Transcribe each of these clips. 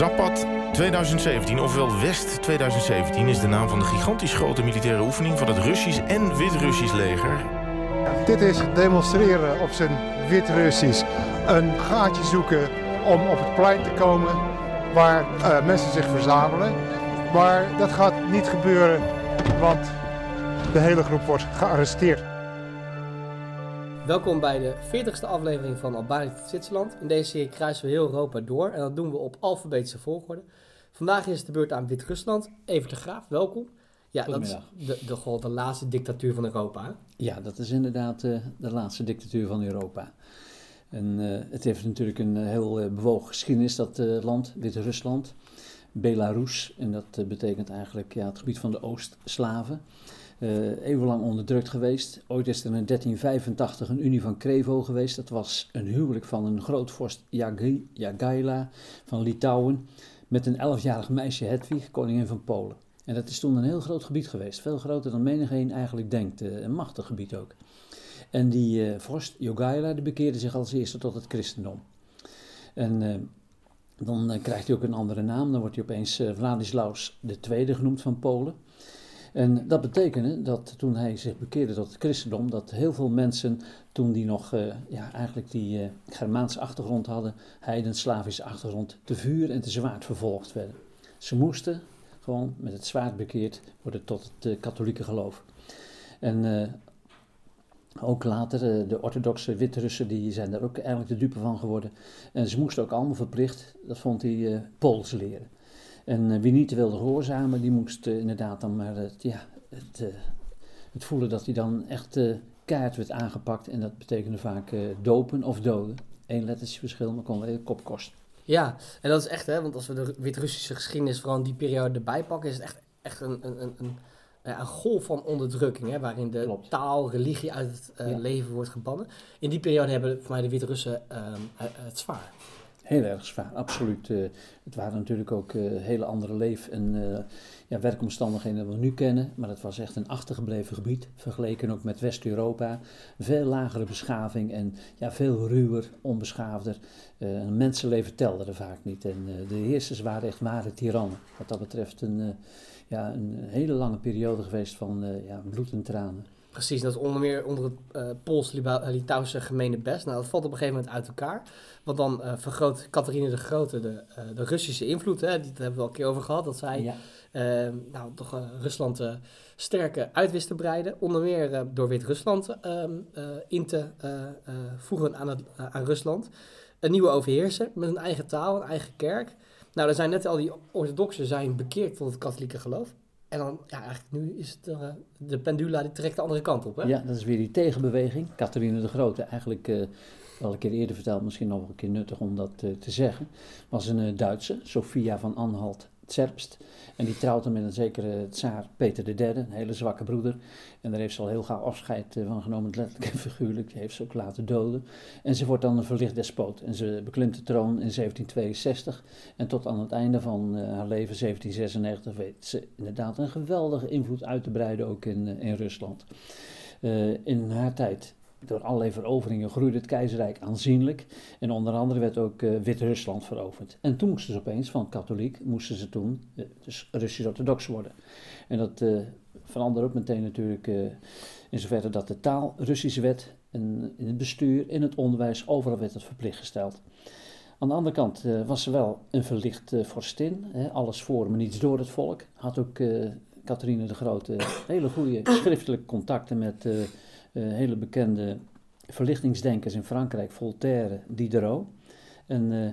Zapad 2017, ofwel West 2017... is de naam van de gigantisch grote militaire oefening... van het Russisch en Wit-Russisch leger. Dit is demonstreren op zijn Wit-Russisch. Een gaatje zoeken om op het plein te komen waar uh, mensen zich verzamelen. Maar dat gaat niet gebeuren, want de hele groep wordt gearresteerd. Welkom bij de 40ste aflevering van Albanië tot Zwitserland. In deze serie kruisen we heel Europa door en dat doen we op alfabetische volgorde. Vandaag is het de beurt aan Wit-Rusland. Even de Graaf, welkom. Ja, dat is de, de, de, laatste dictatuur van Europa. Ja, dat is inderdaad uh, de laatste dictatuur van Europa. En uh, het heeft natuurlijk een uh, heel bewogen geschiedenis, dat land, Wit-Rusland. Belarus, en dat betekent eigenlijk ja, het gebied van de Oost-Slaven uh, eeuwenlang onderdrukt geweest. Ooit is er in 1385 een Unie van Krevo geweest. Dat was een huwelijk van een grootvorst Jagaila van Litouwen met een elfjarig meisje Hedwig, koningin van Polen. En dat is toen een heel groot gebied geweest. Veel groter dan menigeen eigenlijk denkt. Uh, een machtig gebied ook. En die uh, vorst Jogaila bekeerde zich als eerste tot het christendom. En dan krijgt hij ook een andere naam. Dan wordt hij opeens Vladislaus II genoemd van Polen. En dat betekende dat toen hij zich bekeerde tot het christendom, dat heel veel mensen, toen die nog uh, ja, eigenlijk die uh, Germaanse achtergrond hadden, heiden-Slavische achtergrond, te vuur en te zwaard vervolgd werden. Ze moesten gewoon met het zwaard bekeerd worden tot het uh, katholieke geloof. En ook later, de orthodoxe Wit-Russen, die zijn daar ook eigenlijk de dupe van geworden. En ze moesten ook allemaal verplicht, dat vond hij, Pools leren. En eh, wie niet wilde gehoorzamen, die moest eh, inderdaad dan maar het, ja, het, eh, het voelen dat hij dan echt kaart werd aangepakt. En dat betekende vaak dopen of doden. Eén lettertje verschil, maar kon wel een kop kosten. Ja, en dat is echt, hè, want als we de Wit-Russische geschiedenis vooral in die periode erbij pakken, is het echt, echt een, een, een, een, een golf van onderdrukking, hè, waarin de taal, religie uit het leven wordt gebannen. In die periode hebben voor mij de Wit-Russen ehm, het zwaar. Heel erg zwaar, absoluut. Uh, het waren natuurlijk ook uh, hele andere leef- en uh, ja, werkomstandigheden dan we nu kennen. Maar het was echt een achtergebleven gebied, vergeleken ook met West-Europa. Veel lagere beschaving en ja, veel ruwer, onbeschaafder. mensenleven telde er vaak niet. En de heersers waren echt ware tirannen. Wat dat betreft een, ja, een hele lange periode geweest van ja, bloed en tranen. Precies, dat is onder meer onder het uh, Pools-Litouwse gemene best. Nou, dat valt op een gegeven moment uit elkaar. Want dan uh, vergroot Catharine de Grote de, uh, de Russische invloed. Hè, daar hebben we al een keer over gehad. Dat zij ja. Nou, toch Rusland sterker uit wist te breiden. Onder meer door Wit-Rusland ehm, in te voegen aan, het, aan Rusland. Een nieuwe overheerser met een eigen taal, een eigen kerk. Nou, er zijn net al die orthodoxen zijn bekeerd tot het katholieke geloof. En dan, ja, eigenlijk nu is het uh, de pendula die trekt de andere kant op. Hè? Ja, dat is weer die tegenbeweging. Catharine de Grote, eigenlijk uh, al een keer eerder verteld, misschien nog een keer nuttig om dat uh, te zeggen, was een Duitse, Sophia van Anhalt Zerbst. En die trouwde met een zekere tsaar Peter III, een hele zwakke broeder. En daar heeft ze al heel gauw afscheid eh, van genomen, letterlijk en figuurlijk. Die heeft ze ook laten doden. En ze wordt dan een verlicht despoot. En ze beklimt de troon in 1762. En tot aan het einde van uh, haar leven, 1796, weet ze inderdaad een geweldige invloed uit te breiden ook in, in Rusland. in haar tijd door allerlei veroveringen groeide het keizerrijk aanzienlijk. En onder andere werd ook uh, Wit-Rusland veroverd. En toen moesten ze opeens, van katholiek, moesten ze toen uh, dus Russisch-orthodox worden. En dat uh, veranderde ook meteen natuurlijk in zoverre dat de taal Russisch werd. En in het bestuur, in het onderwijs, overal werd het verplicht gesteld. Aan de andere kant was ze wel een verlicht vorstin. Hè, alles voor, maar niets door het volk. Had ook Catharine de Grote hele goede schriftelijke contacten met uh, hele bekende verlichtingsdenkers in Frankrijk, Voltaire, Diderot. En uh,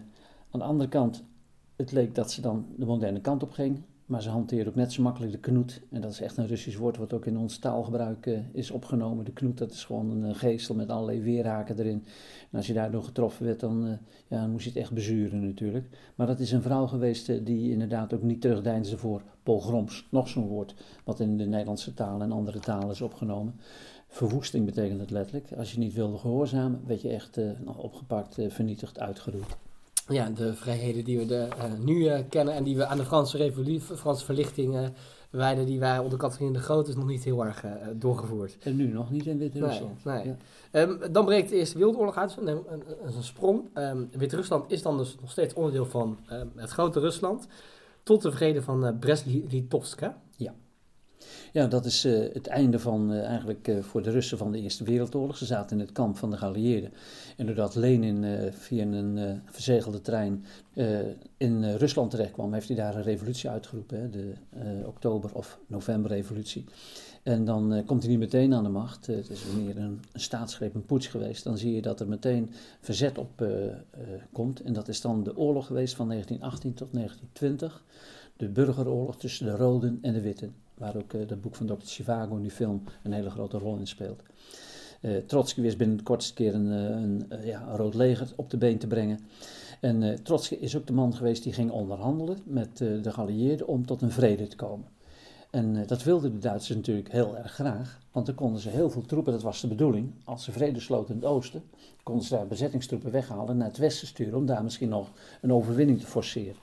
aan de andere kant, het leek dat ze dan de moderne kant op ging, maar ze hanteerde ook net zo makkelijk de knoet. En dat is echt een Russisch woord wat ook in ons taalgebruik uh, is opgenomen. De knoet, dat is gewoon een geestel met allerlei weerhaken erin. En als je daardoor getroffen werd, dan, ja, dan moest je het echt bezuren natuurlijk. Maar dat is een vrouw geweest die inderdaad ook niet terugdeinsde voor pogroms. Nog zo'n woord wat in de Nederlandse taal en andere talen is opgenomen. Verwoesting betekent het letterlijk. Als je niet wilde gehoorzamen, werd je echt uh, opgepakt, uh, vernietigd, uitgeroeid. ja, de vrijheden die we de, nu kennen en die we aan de Franse revolutie, Franse verlichting wijden, die wij onder Catherine de Grote is nog niet heel erg doorgevoerd. En nu nog niet in Wit-Rusland. Nee, nee. Ehm, dan breekt de Eerste Wereldoorlog uit, een, een, een, sprong. Um, Wit-Rusland is dan dus nog steeds onderdeel van um, het grote Rusland, tot de vrede van uh, Brest-Litovsk. Ja. Ja, dat is uh, het einde van uh, eigenlijk uh, voor de Russen van de Eerste Wereldoorlog. Ze zaten in het kamp van de geallieerden. En doordat Lenin via een verzegelde trein in Rusland terechtkwam, heeft hij daar een revolutie uitgeroepen. Hè, de oktober- of novemberrevolutie. En dan komt hij niet meteen aan de macht. het is meer een, een staatsgreep, een poets geweest. Dan zie je dat er meteen verzet op komt. En dat is dan de oorlog geweest van 1918 tot 1920. De burgeroorlog tussen de Roden en de Witten waar ook uh, dat boek van Dr. Chivago die film een hele grote rol in speelt. Uh, Trotsky wist binnen de kortste keer een, een, een ja, rood leger op de been te brengen. En Trotsky is ook de man geweest die ging onderhandelen met de geallieerden om tot een vrede te komen. En dat wilden de Duitsers natuurlijk heel erg graag, want dan konden ze heel veel troepen, dat was de bedoeling, als ze vrede sloten in het oosten, konden ze daar bezettingstroepen weghalen en naar het westen sturen om daar misschien nog een overwinning te forceren.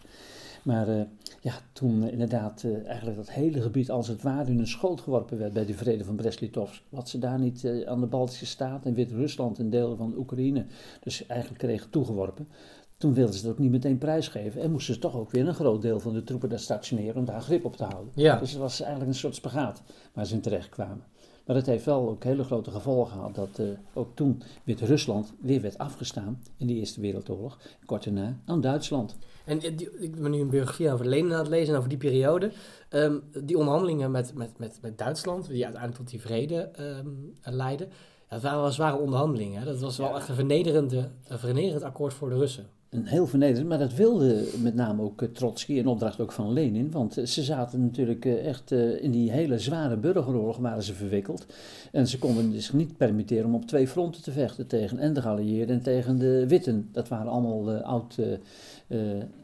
Maar uh, ja, toen uh, inderdaad uh, eigenlijk dat hele gebied als het ware in een schoot geworpen werd bij de vrede van Brest-Litovsk. Wat ze daar niet aan de Baltische Staten en Wit-Rusland en delen van Oekraïne dus eigenlijk kregen toegeworpen. Toen wilden ze dat ook niet meteen prijsgeven en moesten ze toch ook weer een groot deel van de troepen daar stationeren om daar grip op te houden. Ja. Dus het was eigenlijk een soort spagaat waar ze in terecht kwamen. Maar het heeft wel ook hele grote gevolgen gehad dat uh, ook toen Wit-Rusland weer werd afgestaan in de Eerste Wereldoorlog, kort daarna aan Duitsland. En die, ik ben nu een biografie over Lenin aan het lezen over die periode. Um, die onderhandelingen met, met, met, met Duitsland, die uiteindelijk tot die vrede um, leidden, ja, dat waren wel zware onderhandelingen. Hè? Dat was wel echt een, vernederende, een vernederend akkoord voor de Russen een heel vernederend, maar dat wilde met name ook uh, Trotsky in opdracht ook van Lenin, want uh, ze zaten natuurlijk uh, echt in die hele zware burgeroorlog waren ze verwikkeld en ze konden zich niet permitteren om op twee fronten te vechten tegen en de geallieerden en tegen de witten. Dat waren allemaal oud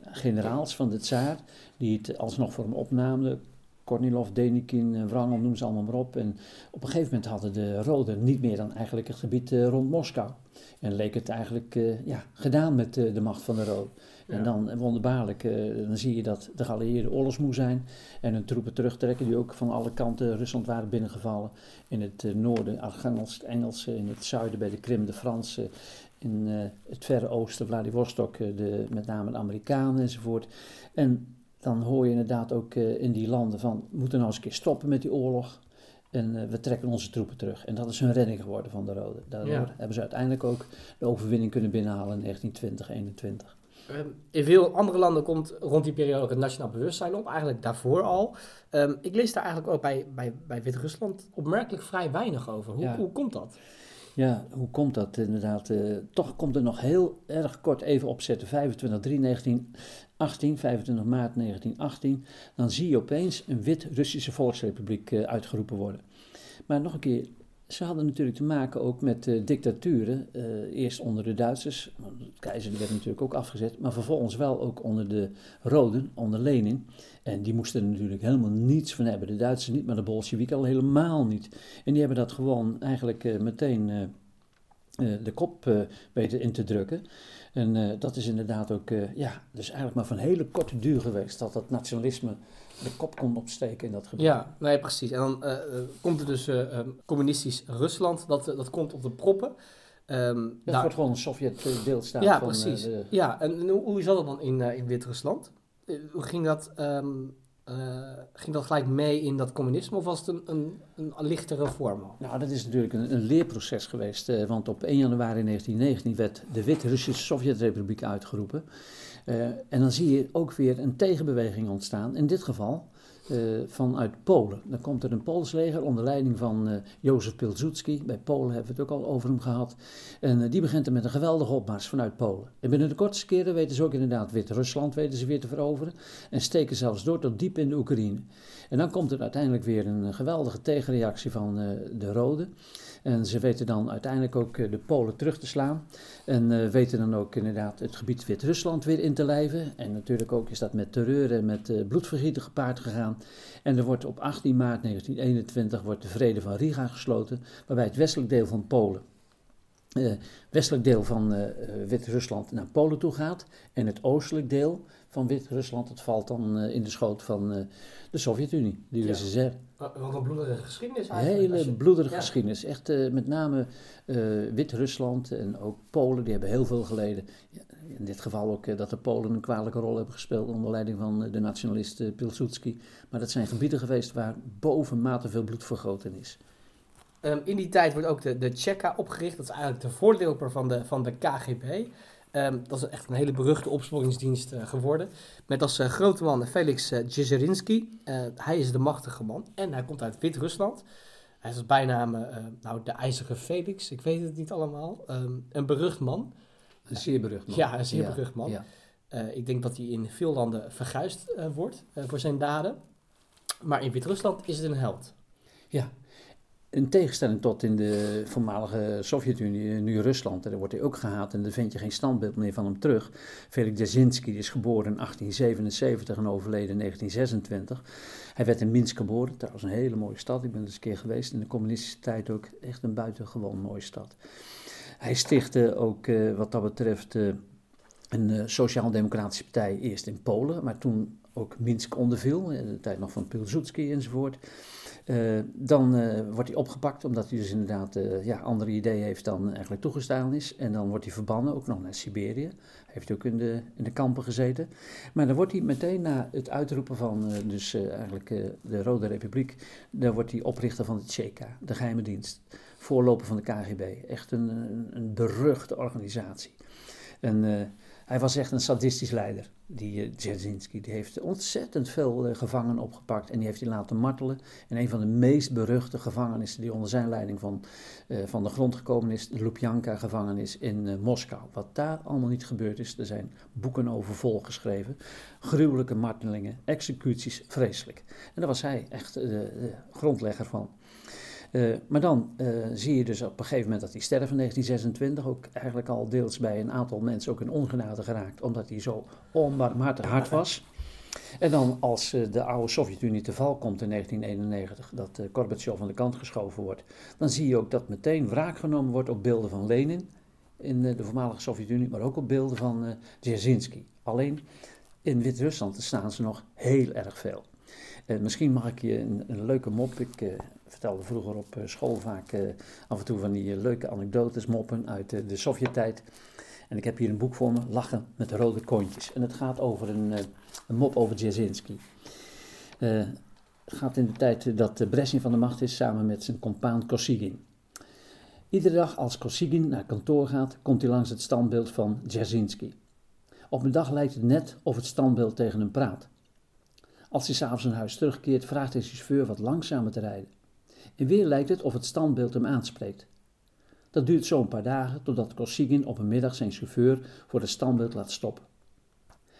generaals van de tsaar die het alsnog voor hem opnamen. Kornilov, Denikin, Wrangel, noem ze allemaal maar op. En op een gegeven moment hadden de Roden niet meer dan eigenlijk het gebied rond Moskou. En leek het eigenlijk uh, ja, gedaan met uh, de macht van de Rode. Ja. En dan wonderbaarlijk, uh, dan zie je dat de geallieerden oorlogsmoe zijn en hun troepen terugtrekken, die ook van alle kanten Rusland waren binnengevallen. In het noorden Archangels, het Engelse, in het zuiden bij de Krim de Fransen, in het verre oosten Vladivostok de, met name de Amerikanen enzovoort. En dan hoor je inderdaad ook in die landen van, we moeten nou eens een keer stoppen met die oorlog. En uh, we trekken onze troepen terug. En dat is hun redding geworden van de Rode. Daardoor ja. hebben ze uiteindelijk ook de overwinning kunnen binnenhalen in 1920, 21. Um, in veel andere landen komt rond die periode ook het nationaal bewustzijn op, eigenlijk daarvoor al. Um, ik lees daar eigenlijk ook bij, bij, bij Wit-Rusland opmerkelijk vrij weinig over. Hoe, ja. hoe komt dat? Ja, hoe komt dat inderdaad? Uh, toch komt er nog heel erg kort even opzetten. 25 3 1918, 25 maart 1918. Dan zie je opeens een wit-Russische volksrepubliek uh, uitgeroepen worden. Maar nog een keer, ze hadden natuurlijk te maken ook met uh, dictaturen. eerst onder de Duitsers, de keizer werd natuurlijk ook afgezet. Maar vervolgens wel ook onder de Roden, onder Lenin. En die moesten er natuurlijk helemaal niets van hebben. De Duitsers niet, maar de Bolsjewieken al helemaal niet. En die hebben dat gewoon eigenlijk uh, meteen de kop weten in te drukken. En dat is inderdaad ook, ja, dus eigenlijk maar van hele korte duur geweest dat dat nationalisme de kop kon opsteken in dat gebied. Ja, nee, precies. En dan komt er dus um, communistisch Rusland, dat, dat komt op de proppen. Um, dat wordt gewoon een Sovjet-deelstaat. Ja, van, precies. De... Ja, en hoe, hoe zat dat dan in, in Wit-Rusland? hoe ging dat, um, uh, ging dat gelijk mee in dat communisme of was het een, een, een lichtere vorm? Nou, dat is natuurlijk een, een leerproces geweest, want op 1 januari 1919 werd de Wit-Russische Sovjetrepubliek uitgeroepen. Uh, en dan zie je ook weer een tegenbeweging ontstaan, in dit geval uh, vanuit Polen. Dan komt er een Pools leger onder leiding van uh, Jozef Pilsudski. Bij Polen hebben we het ook al over hem gehad. En uh, die begint er met een geweldige opmars vanuit Polen. En binnen de kortste keren weten ze ook inderdaad Wit-Rusland weten ze weer te veroveren. En steken zelfs door tot diep in de Oekraïne. En dan komt er uiteindelijk weer een geweldige tegenreactie van de Rode. En ze weten dan uiteindelijk ook de Polen terug te slaan. En weten dan ook inderdaad het gebied Wit-Rusland weer in te lijven. En natuurlijk ook is dat met terreur en met bloedvergieten gepaard gegaan. En er wordt op 18 maart 1921 wordt de Vrede van Riga gesloten, waarbij het westelijk deel van Polen uh, westelijk deel van uh, Wit-Rusland naar Polen toe gaat. En het oostelijk deel van Wit-Rusland, dat valt dan uh, in de schoot van de Sovjet-Unie, de USSR. Ja. Wat een bloedige geschiedenis eigenlijk. Hele bloedige ja. geschiedenis. Echt met name Wit-Rusland en ook Polen, die hebben heel veel geleden. In dit geval ook dat de Polen een kwalijke rol hebben gespeeld onder leiding van de nationalist Pilsudski. Maar dat zijn gebieden geweest waar bovenmate veel bloed vergoten is. Um, in die tijd wordt ook de, de Cheka opgericht. Dat is eigenlijk de voorloper van de, van de KGB. Um, dat is echt een hele beruchte opsporingsdienst uh, geworden. Met als grote man Felix uh, hij is de machtige man en hij komt uit Wit-Rusland. Hij is als bijnaam nou, de IJzeren Felix. Ik weet het niet allemaal. Um, een berucht man. Een zeer berucht man. Ja, een zeer ja, berucht man. Ja. ik denk dat hij in veel landen verguisd wordt voor zijn daden. Maar in Wit-Rusland is het een held. Ja, in tegenstelling tot in de voormalige Sovjet-Unie, nu Rusland, daar wordt hij ook gehaat en daar vind je geen standbeeld meer van hem terug. Felix Dzerzhinsky is geboren in 1877 en overleden in 1926. Hij werd in Minsk geboren, trouwens een hele mooie stad. Ik ben er eens een keer geweest in de communistische tijd ook echt een buitengewoon mooie stad. Hij stichtte ook uh, wat dat betreft uh, een uh, sociaal-democratische partij eerst in Polen, maar toen ook Minsk onderviel, in de tijd nog van Pilsudski enzovoort. Uh, dan wordt hij opgepakt, omdat hij dus inderdaad uh, ja, andere ideeën heeft dan eigenlijk toegestaan is. En dan wordt hij verbannen, ook nog naar Siberië. Hij heeft ook in de, in de kampen gezeten. Maar dan wordt hij meteen na het uitroepen van dus, eigenlijk de Rode Republiek, dan wordt hij oprichter van de Tseka, de geheime dienst. Voorloper van de KGB. Echt een, een, beruchte organisatie. En hij was echt een sadistisch leider, die uh. Die heeft ontzettend veel uh, gevangenen opgepakt en die heeft hij laten martelen. En een van de meest beruchte gevangenissen die onder zijn leiding van, van de grond gekomen is, de Lubjanka-gevangenis in Moskou. Wat daar allemaal niet gebeurd is, er zijn boeken over volgeschreven. Gruwelijke martelingen, executies, vreselijk. En daar was hij echt de grondlegger van. Uh, maar dan uh, zie je dus op een gegeven moment dat hij sterft in 1926, ook eigenlijk al deels bij een aantal mensen ook in ongenade geraakt, omdat hij zo onbarmhartig hard was. En dan als uh, de oude Sovjet-Unie te val komt in 1991, dat Gorbachev aan de kant geschoven wordt, dan zie je ook dat meteen wraak genomen wordt op beelden van Lenin in de voormalige Sovjet-Unie, maar ook op beelden van uh, Dzerzhinsky. Alleen in Wit-Rusland staan ze nog heel erg veel. misschien mag ik je een, een leuke mop. Ik vertelde vroeger op eh, school vaak eh, af en toe van die eh, leuke anekdotes, moppen uit de Sovjet-tijd. En ik heb hier een boek voor me, Lachen met rode kontjes. En het gaat over een, een mop over Dzerzhinsky. het gaat in de tijd dat Brezhnev van de macht is, samen met zijn compaan Kosygin. Iedere dag als Kosygin naar kantoor gaat, komt hij langs het standbeeld van Dzerzhinsky. Op een dag lijkt het net of het standbeeld tegen hem praat. Als hij s'avonds naar huis terugkeert, vraagt hij zijn chauffeur wat langzamer te rijden. En weer lijkt het of het standbeeld hem aanspreekt. Dat duurt zo een paar dagen totdat Kosygin op een middag zijn chauffeur voor het standbeeld laat stoppen.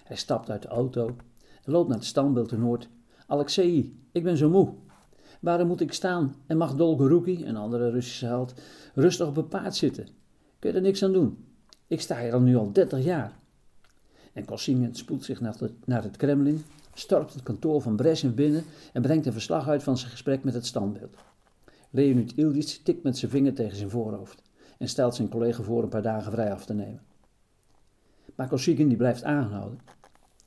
Hij stapt uit de auto en loopt naar het standbeeld en hoort: Alexei, ik ben zo moe. Waarom moet ik staan en mag Dolgoruki, een andere Russische held, rustig op een paard zitten? Kun je er niks aan doen? Ik sta hier al nu al 30 jaar. En Kosygin spoedt zich naar het, Kremlin, stormt het kantoor van Brezhnev binnen en brengt een verslag uit van zijn gesprek met het standbeeld. Leonid Ildic tikt met zijn vinger tegen zijn voorhoofd en stelt zijn collega voor een paar dagen vrij af te nemen. Maar Kosygin die blijft aanhouden.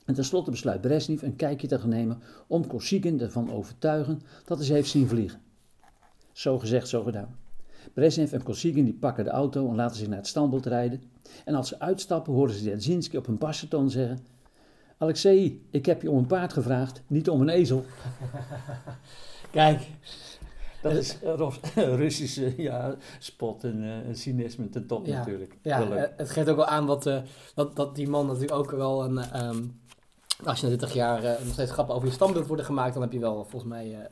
En tenslotte besluit Brezhnev een kijkje te gaan nemen om Kosygin ervan overtuigen dat hij ze heeft zien vliegen. Zo gezegd, zo gedaan. Brezhnev en Kosygin die pakken de auto en laten zich naar het standbeeld rijden. En als ze uitstappen horen ze Dzerzhinsky op een bassentoon zeggen... Alexei, ik heb je om een paard gevraagd, niet om een ezel. Kijk, dat is Russische ja, spot en uh, cynisme ten top natuurlijk. Ja, eh, het geeft ook wel aan uh, dat, dat die man natuurlijk ook wel een... Um, als je na 30 jaar uh, nog steeds grappen over je standbeeld worden gemaakt, dan heb je wel volgens mij... heb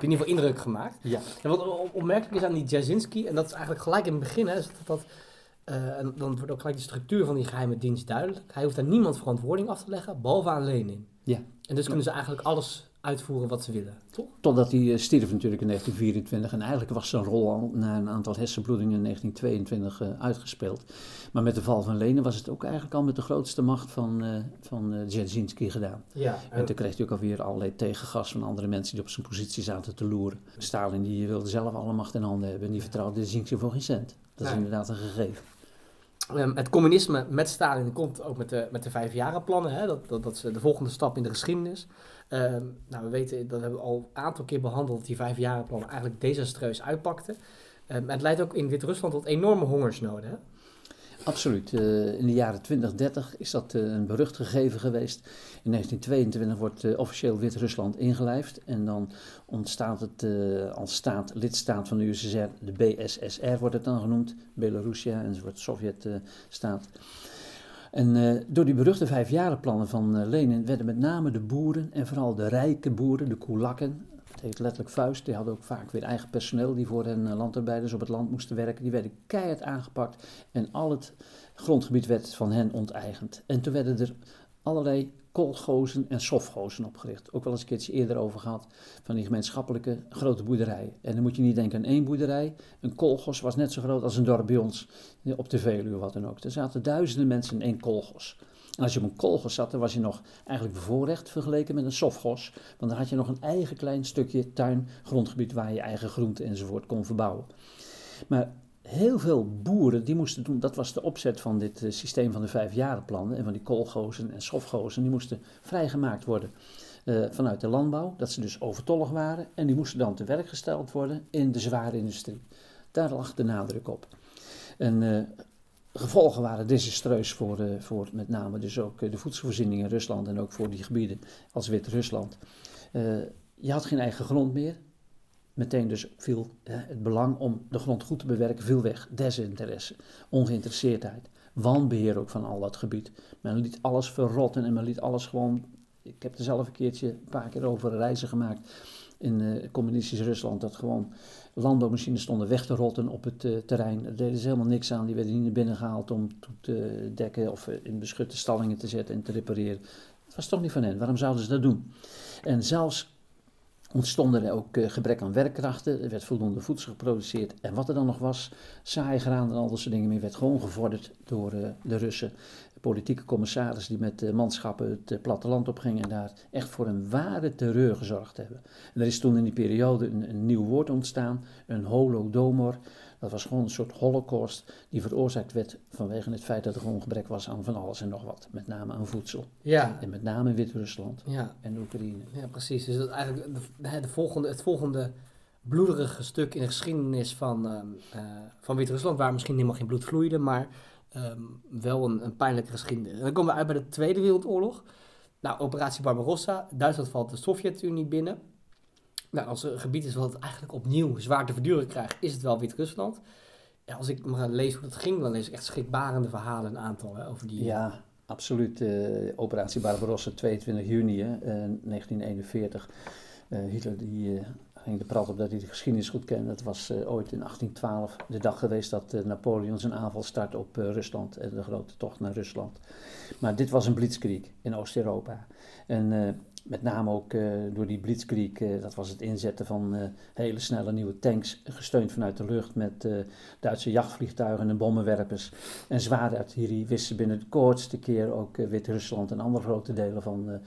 je in ieder geval indruk gemaakt. Ja. En wat opmerkelijk is aan die Jazinski, en dat is eigenlijk gelijk in het begin, hè, is dat, dat en dan wordt ook gelijk de structuur van die geheime dienst duidelijk. Hij hoeft daar niemand verantwoording af te leggen, behalve aan Lenin. Ja. En dus kunnen ze eigenlijk alles uitvoeren wat ze willen, toch? Totdat hij eh, stierf natuurlijk in 1924 en eigenlijk was zijn rol al na een aantal hersenbloedingen in 1922 uh, uitgespeeld. Maar met de val van Lenin was het ook eigenlijk al met de grootste macht van, uh, van Dzerzhinsky gedaan. Ja, en toen kreeg hij ook alweer allerlei tegengas van andere mensen die op zijn positie zaten te loeren. Stalin die wilde zelf alle macht in handen hebben en die vertrouwde Dzerzhinsky voor geen cent. Dat is inderdaad een gegeven. Um, het communisme met Stalin komt ook met de, met de vijfjarenplannen. Hè? Dat, dat, dat is de volgende stap in de geschiedenis. Um, nou, we weten, dat hebben we al een aantal keer behandeld, dat die vijfjarenplannen eigenlijk desastreus uitpakten. Um, het leidt ook in Wit-Rusland tot enorme hongersnoden. Absoluut. Uh, in de jaren 20, 30 is dat uh, een berucht gegeven geweest. In 1922 wordt uh, officieel Wit-Rusland ingelijfd. En dan ontstaat het als staat, lidstaat van de USSR, de BSSR wordt het dan genoemd. Belarusia enzovoort, Sovjet-staat. En door die beruchte vijfjarenplannen van Lenin werden met name de boeren en vooral de rijke boeren, de koelakken, het heet letterlijk vuist. Die hadden ook vaak weer eigen personeel die voor hen landarbeiders op het land moesten werken. Die werden keihard aangepakt en al het grondgebied werd van hen onteigend. En toen werden er allerlei kolgozen en sofgozen opgericht. Ook wel eens een keertje eerder over gehad van die gemeenschappelijke grote boerderijen. En dan moet je niet denken aan één boerderij. Een kolgos was net zo groot als een dorp bij ons op de Veluwe, wat dan ook. Er zaten duizenden mensen in één kolgos. Als je op een kolgos zat, dan was je nog eigenlijk bevoorrecht vergeleken met een sofgos. Want dan had je nog een eigen klein stukje tuin, grondgebied waar je eigen groenten enzovoort kon verbouwen. Maar heel veel boeren die moesten doen, dat was de opzet van dit uh, systeem van de vijfjarenplannen en van die koolgozen en sofgozen, die moesten vrijgemaakt worden uh, vanuit de landbouw, dat ze dus overtollig waren en die moesten dan te werk gesteld worden in de zware industrie. Daar lag de nadruk op. En uh, gevolgen waren desastreus voor, uh, voor met name dus ook de voedselvoorziening in Rusland en ook voor die gebieden als Wit-Rusland. je had geen eigen grond meer, meteen dus viel het belang om de grond goed te bewerken viel weg. Desinteresse, ongeïnteresseerdheid, wanbeheer ook van al dat gebied. Men liet alles verrotten en men liet alles gewoon... Ik heb er zelf een keertje een paar keer over reizen gemaakt in uh, communistisch Rusland. Dat gewoon landbouwmachines stonden weg te rotten op het uh, terrein. Daar deden ze helemaal niks aan. Die werden niet naar binnen gehaald om te dekken of eh, in beschutte stallingen te zetten en te repareren. Het was toch niet van hen. Waarom zouden ze dat doen? En zelfs ontstonden er ook uh, gebrek aan werkkrachten, er werd voldoende voedsel geproduceerd. En wat er dan nog was, saai graan en al dat soort dingen meer, werd gewoon gevorderd door uh, de Russen. Politieke commissaris die met uh, manschappen het platteland opgingen en daar echt voor een ware terreur gezorgd hebben. En er is toen in die periode een, een nieuw woord ontstaan, een holodomor. Dat was gewoon een soort holocaust die veroorzaakt werd vanwege het feit dat er gewoon gebrek was aan van alles en nog wat. Met name aan voedsel. Ja. En met name Wit-Rusland ja. en Oekraïne. Ja, precies. Dus dat eigenlijk de, de volgende, het volgende bloederige stuk in de geschiedenis van, um, uh, van Wit-Rusland, waar misschien helemaal geen bloed vloeide, maar um, wel een, een pijnlijke geschiedenis. En dan komen we uit bij de Tweede Wereldoorlog. Nou, operatie Barbarossa. Duitsland valt de Sovjet-Unie binnen. Nou, als er een gebied is wat eigenlijk opnieuw zwaar te verduren krijgt, is het wel Wit-Rusland. Ja, als ik maar lees hoe dat ging, dan lees ik echt schrikbarende verhalen een aantal over die... Ja, absoluut. Uh, operatie Barbarossa, 22 juni hè, uh, 1941. Uh, Hitler die, ging de prat op dat hij de geschiedenis goed kende. Dat was ooit in 1812 de dag geweest dat Napoleon zijn aanval startte op Rusland. en de grote tocht naar Rusland. Maar dit was een blitzkrieg in Oost-Europa. En met name ook uh, door die blitzkrieg, uh, dat was het inzetten van uh, hele snelle nieuwe tanks, gesteund vanuit de lucht met Duitse jachtvliegtuigen en bommenwerpers. En zware artillerie wisten binnen de kortste keer ook Wit-Rusland en andere grote delen van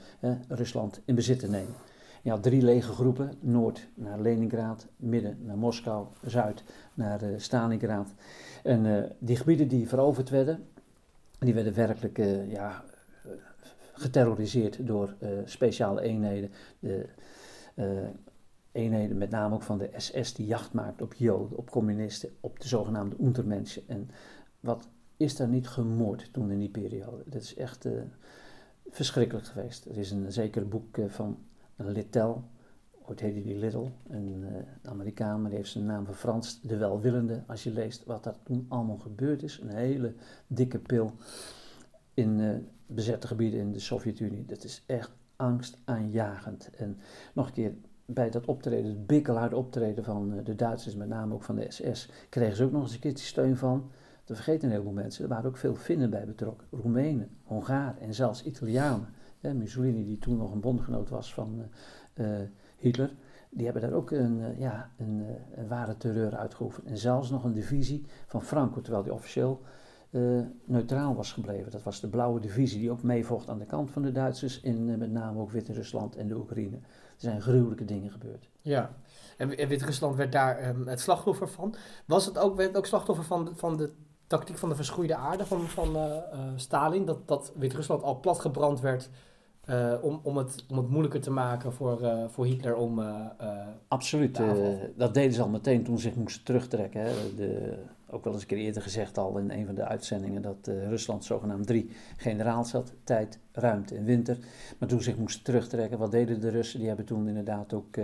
Rusland in bezit te nemen. Je had drie lege groepen, noord naar Leningrad, midden naar Moskou, zuid naar Stalingrad. En die gebieden die veroverd werden, die werden werkelijk ja, geterroriseerd door uh, speciale eenheden. De, uh, eenheden met name ook van de SS die jacht maakt op Joden, op communisten, op de zogenaamde Untermenschen. En wat is daar niet gemoord toen in die periode? Dat is echt uh, verschrikkelijk geweest. Er is een zeker boek van Littel, ooit heette die Little, een Amerikaan, maar die heeft zijn naam verfranst, De Welwillende. Als je leest wat daar toen allemaal gebeurd is, een hele dikke pil in bezette gebieden in de Sovjet-Unie. Dat is echt angstaanjagend. En nog een keer, bij dat optreden, het bikkelhard optreden van eh, de Duitsers, met name ook van de SS, kregen ze ook nog eens een keertje steun van. Dat vergeten een heleboel mensen. Er waren ook veel Finnen bij betrokken. Roemenen, Hongaren en zelfs Italianen. Mussolini, die toen nog een bondgenoot was van uh, Hitler, die hebben daar ook een, ja, een, een, ware terreur uitgeoefend. En zelfs nog een divisie van Franco, terwijl die officieel neutraal was gebleven. Dat was de blauwe divisie die ook meevocht aan de kant van de Duitsers in met name ook Wit-Rusland en de Oekraïne. Er zijn gruwelijke dingen gebeurd. Ja, en, Wit-Rusland werd daar um, het slachtoffer van. Was het ook, werd het ook slachtoffer van, van de tactiek van de verschroeide aarde van, van uh, Stalin? Dat, dat Wit-Rusland al platgebrand werd uh, om, om, het, om het moeilijker te maken voor, uh, voor Hitler om. Uh, Absoluut. dat deden ze al meteen toen ze zich moesten terugtrekken. Hè. De, ook wel eens een keer eerder gezegd al in een van de uitzendingen dat Rusland zogenaamd drie generaals had: tijd, ruimte en winter. Maar toen zich moesten terugtrekken, wat deden de Russen? Die hebben toen inderdaad ook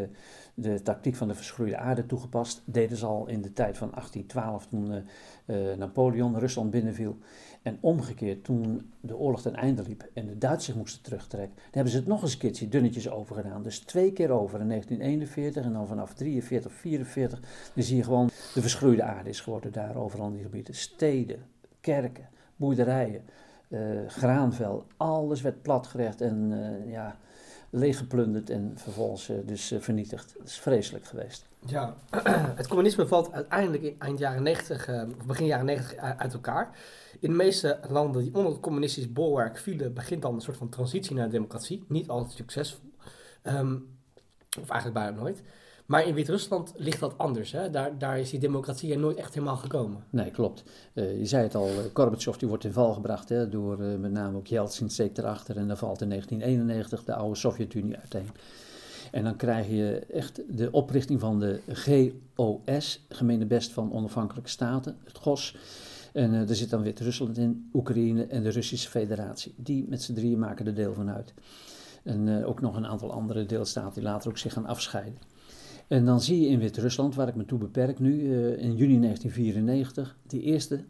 de tactiek van de verschroeide aarde toegepast. Deden ze al in de tijd van 1812 toen Napoleon Rusland binnenviel. En omgekeerd, toen de oorlog ten einde liep en de Duitsers moesten terugtrekken, dan hebben ze het nog eens een keertje dunnetjes over gedaan. Dus twee keer over in 1941 en dan vanaf 43, 44, dan zie je gewoon de verschroeide aarde is geworden daar overal in die gebieden. Steden, kerken, boerderijen, uh, graanvel, alles werd platgerecht en ja, leeggeplunderd en vervolgens uh, dus vernietigd. Dat is vreselijk geweest. Ja, het communisme valt uiteindelijk in eind jaren 90, of begin jaren 90 uit elkaar. In de meeste landen die onder het communistisch bolwerk vielen, begint dan een soort van transitie naar democratie. Niet altijd succesvol. Um, of eigenlijk bijna nooit. Maar in Wit-Rusland ligt dat anders. Hè? Daar, daar is die democratie er nooit echt helemaal gekomen. Nee, klopt. Uh, je zei het al, uh, Gorbachev die wordt in val gebracht hè, door uh, met name ook Yeltsin steekt erachter. En dan valt in 1991 de oude Sovjet-Unie uiteen. En dan krijg je echt de oprichting van de GOS, Gemene Best van Onafhankelijke Staten, het GOS. En uh, er zit dan Wit-Rusland in, Oekraïne en de Russische Federatie. Die met z'n drieën maken er deel van uit. En ook nog een aantal andere deelstaten die later ook zich gaan afscheiden. En dan zie je in Wit-Rusland, waar ik me toe beperk nu, uh, in juni 1994, die eerste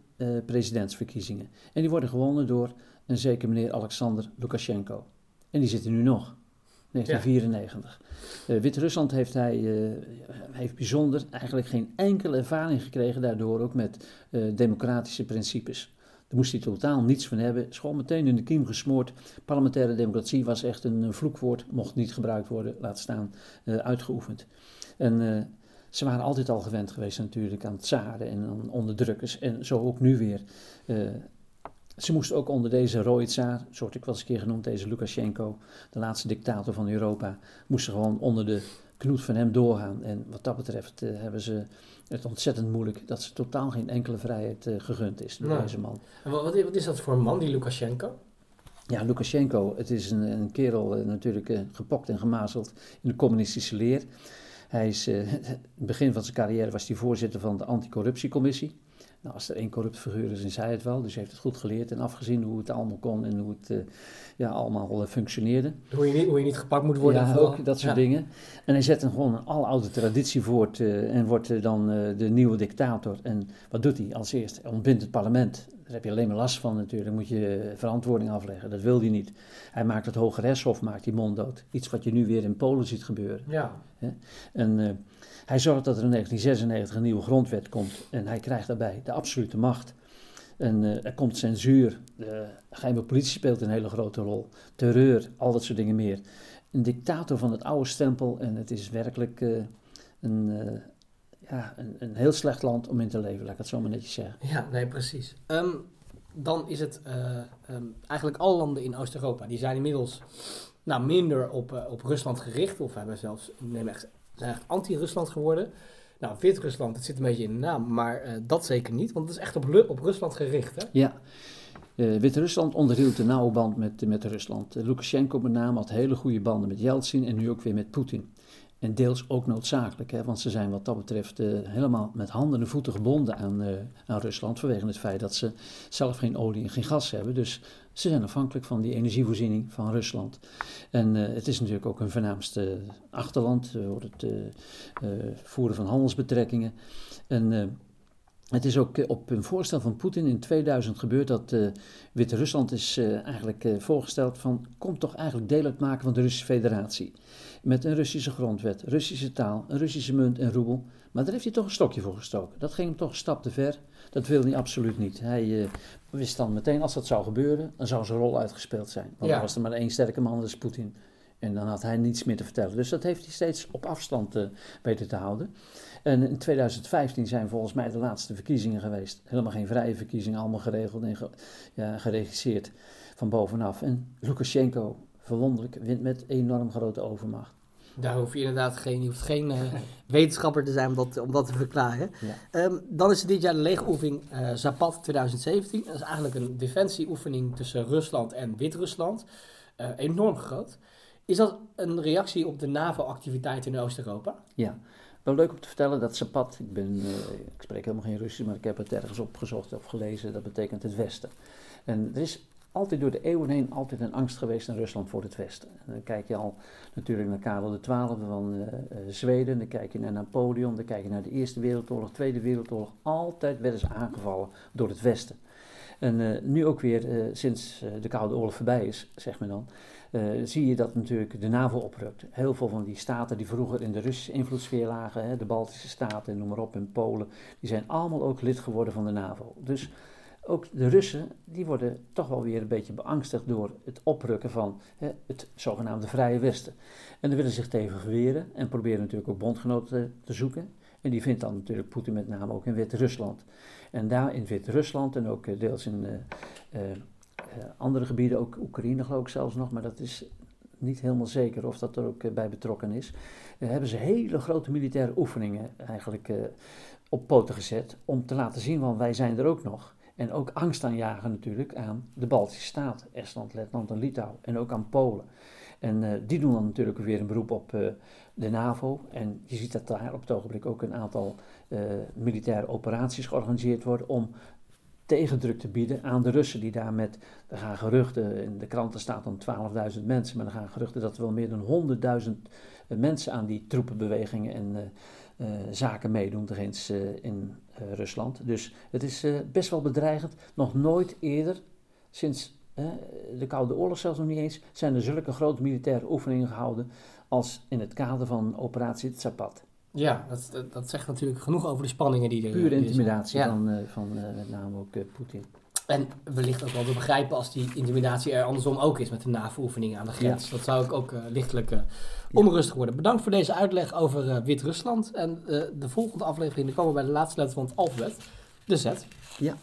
presidentsverkiezingen. En die worden gewonnen door een zeker meneer Alexander Lukashenko. En die zitten nu nog. 1994. Ja. Uh, Wit-Rusland heeft hij heeft bijzonder eigenlijk geen enkele ervaring gekregen daardoor ook met democratische principes. Daar moest hij totaal niets van hebben. Is gewoon meteen in de kiem gesmoord. Parlementaire democratie was echt een, vloekwoord, mocht niet gebruikt worden, laat staan uitgeoefend. En ze waren altijd al gewend geweest natuurlijk aan tsaren en aan onderdrukkers. En zo ook nu weer. Ze moesten ook onder deze rode tsaar, zo ik wel eens een keer genoemd, deze Lukashenko, de laatste dictator van Europa, moesten gewoon onder de knoet van hem doorgaan. En wat dat betreft uh, hebben ze het ontzettend moeilijk dat ze totaal geen enkele vrijheid uh, gegund is door deze man. En wat, wat, is dat voor een man, die Lukashenko? Ja, Lukashenko, het is een, een kerel uh, natuurlijk gepokt en gemazeld in de communistische leer. Hij is, in het begin van zijn carrière was hij voorzitter van de anticorruptiecommissie. Nou, als er één corrupt figuur is, dan zei het wel. Dus hij heeft het goed geleerd en afgezien hoe het allemaal kon en hoe het uh, ja, allemaal uh, functioneerde. Hoe je, niet, hoe je niet gepakt moet worden. Ja, ook dat soort ja. dingen. En hij zet dan gewoon een aloude traditie voort uh, en wordt dan de nieuwe dictator. En wat doet hij als eerst? Hij ontbindt het parlement. Daar heb je alleen maar last van natuurlijk. Dan moet je verantwoording afleggen. Dat wil hij niet. Hij maakt het Hoge Rechtshof, maakt die monddood. Iets wat je nu weer in Polen ziet gebeuren. Ja. En hij zorgt dat er in 1996 een nieuwe grondwet komt en hij krijgt daarbij de absolute macht. En uh, er komt censuur, de geheime politie speelt een hele grote rol, terreur, al dat soort dingen meer. Een dictator van het oude stempel en het is werkelijk uh, een, ja, een, een, heel slecht land om in te leven, laat ik het zo maar netjes zeggen. Ja, nee, precies. Um, dan is het um, eigenlijk alle landen in Oost-Europa, die zijn inmiddels nou, minder op, op Rusland gericht, of hebben zelfs, neem echt zijn echt anti-Rusland geworden. Nou, Wit-Rusland, dat zit een beetje in de naam, maar uh, dat zeker niet, want het is echt op, op Rusland gericht, hè? Ja. Uh, Wit-Rusland onderhield een nauwe band met, met Rusland. Uh, Lukashenko met name had hele goede banden met Yeltsin en nu ook weer met Poetin. En deels ook noodzakelijk, hè, want ze zijn wat dat betreft uh, helemaal met handen en voeten gebonden aan, uh, aan Rusland. Vanwege het feit dat ze zelf geen olie en geen gas hebben. Dus ze zijn afhankelijk van die energievoorziening van Rusland. En uh, het is natuurlijk ook hun voornaamste achterland voor het voeren van handelsbetrekkingen. En het is ook op een voorstel van Poetin in 2000 gebeurd dat uh, Wit-Rusland is uh, eigenlijk uh, voorgesteld van kom toch eigenlijk deel uitmaken van de Russische Federatie. Met een Russische grondwet, Russische taal, een Russische munt en roebel. Maar daar heeft hij toch een stokje voor gestoken. Dat ging hem toch een stap te ver. Dat wilde hij absoluut niet. Hij wist dan meteen als dat zou gebeuren, dan zou zijn rol uitgespeeld zijn. Want ja. er was er maar één sterke man, dat is Poetin. En dan had hij niets meer te vertellen. Dus dat heeft hij steeds op afstand weten te houden. En in 2015 zijn volgens mij de laatste verkiezingen geweest. Helemaal geen vrije verkiezingen, allemaal geregeld en ja, geregisseerd van bovenaf. En Lukashenko, verwonderlijk, wint met enorm grote overmacht. Daar hoef je inderdaad geen, je hoeft geen uh, wetenschapper te zijn om dat, om dat te verklaren. Ja. Um, dan is er dit jaar de leegoefening uh, Zapat 2017. Dat is eigenlijk een defensieoefening tussen Rusland en Wit-Rusland. Uh, enorm groot. Is dat een reactie op de NAVO-activiteiten in Oost-Europa? Ja, wel leuk om te vertellen dat Zapat, ik, ben, ik spreek helemaal geen Russisch, maar ik heb het ergens opgezocht of gelezen, dat betekent het Westen. En er is altijd door de eeuwen heen altijd een angst geweest in Rusland voor het Westen. En dan kijk je al natuurlijk naar Karel XII van uh, uh, Zweden, dan kijk je naar Napoleon, dan kijk je naar de Eerste Wereldoorlog, Tweede Wereldoorlog. Altijd werden ze aangevallen door het Westen. En uh, nu ook weer, sinds de Koude Oorlog voorbij is, zeg men dan, zie je dat natuurlijk de NAVO oprukt. Heel veel van die staten die vroeger in de Russische invloedssfeer lagen, hè, de Baltische staten, noem maar op, en Polen, die zijn allemaal ook lid geworden van de NAVO. Dus ook de Russen, die worden toch wel weer een beetje beangstigd door het oprukken van hè, het zogenaamde Vrije Westen. En dan willen zich tegen verweren en proberen natuurlijk ook bondgenoten te, zoeken. En die vindt dan natuurlijk Poetin met name ook in Wit-Rusland. En daar in Wit-Rusland en ook eh, deels in uh, uh, andere gebieden, ook Oekraïne geloof ik zelfs nog, maar dat is niet helemaal zeker of dat er ook bij betrokken is, hebben ze hele grote militaire oefeningen eigenlijk op poten gezet om te laten zien, want wij zijn er ook nog. En ook angst aanjagen natuurlijk aan de Baltische Staten, Estland, Letland en Litouwen. En ook aan Polen. En die doen dan natuurlijk weer een beroep op de NAVO. En je ziet dat daar op het ogenblik ook een aantal uh, militaire operaties georganiseerd worden om tegendruk te bieden aan de Russen die daar met, er gaan geruchten, in de kranten staat dan 12.000 mensen, maar er gaan geruchten dat er wel meer dan 100.000 mensen aan die troepenbewegingen en zaken meedoen, eens in Rusland. Dus het is best wel bedreigend. Nog nooit eerder, sinds de Koude Oorlog zelfs nog niet eens, zijn er zulke grote militaire oefeningen gehouden als in het kader van operatie Tsapat. Ja, dat, dat zegt natuurlijk genoeg over de spanningen die er Pure intimidatie ja. van, van met name ook Poetin. En wellicht ook wel te begrijpen als die intimidatie er andersom ook is met de NAVO-oefeningen aan de grens. Ja. Dat zou ik ook uh, lichtelijk uh, onrustig worden. Bedankt voor deze uitleg over uh, Wit-Rusland. En de volgende aflevering komen we bij de laatste letter van het alfabet, de Z. Ja.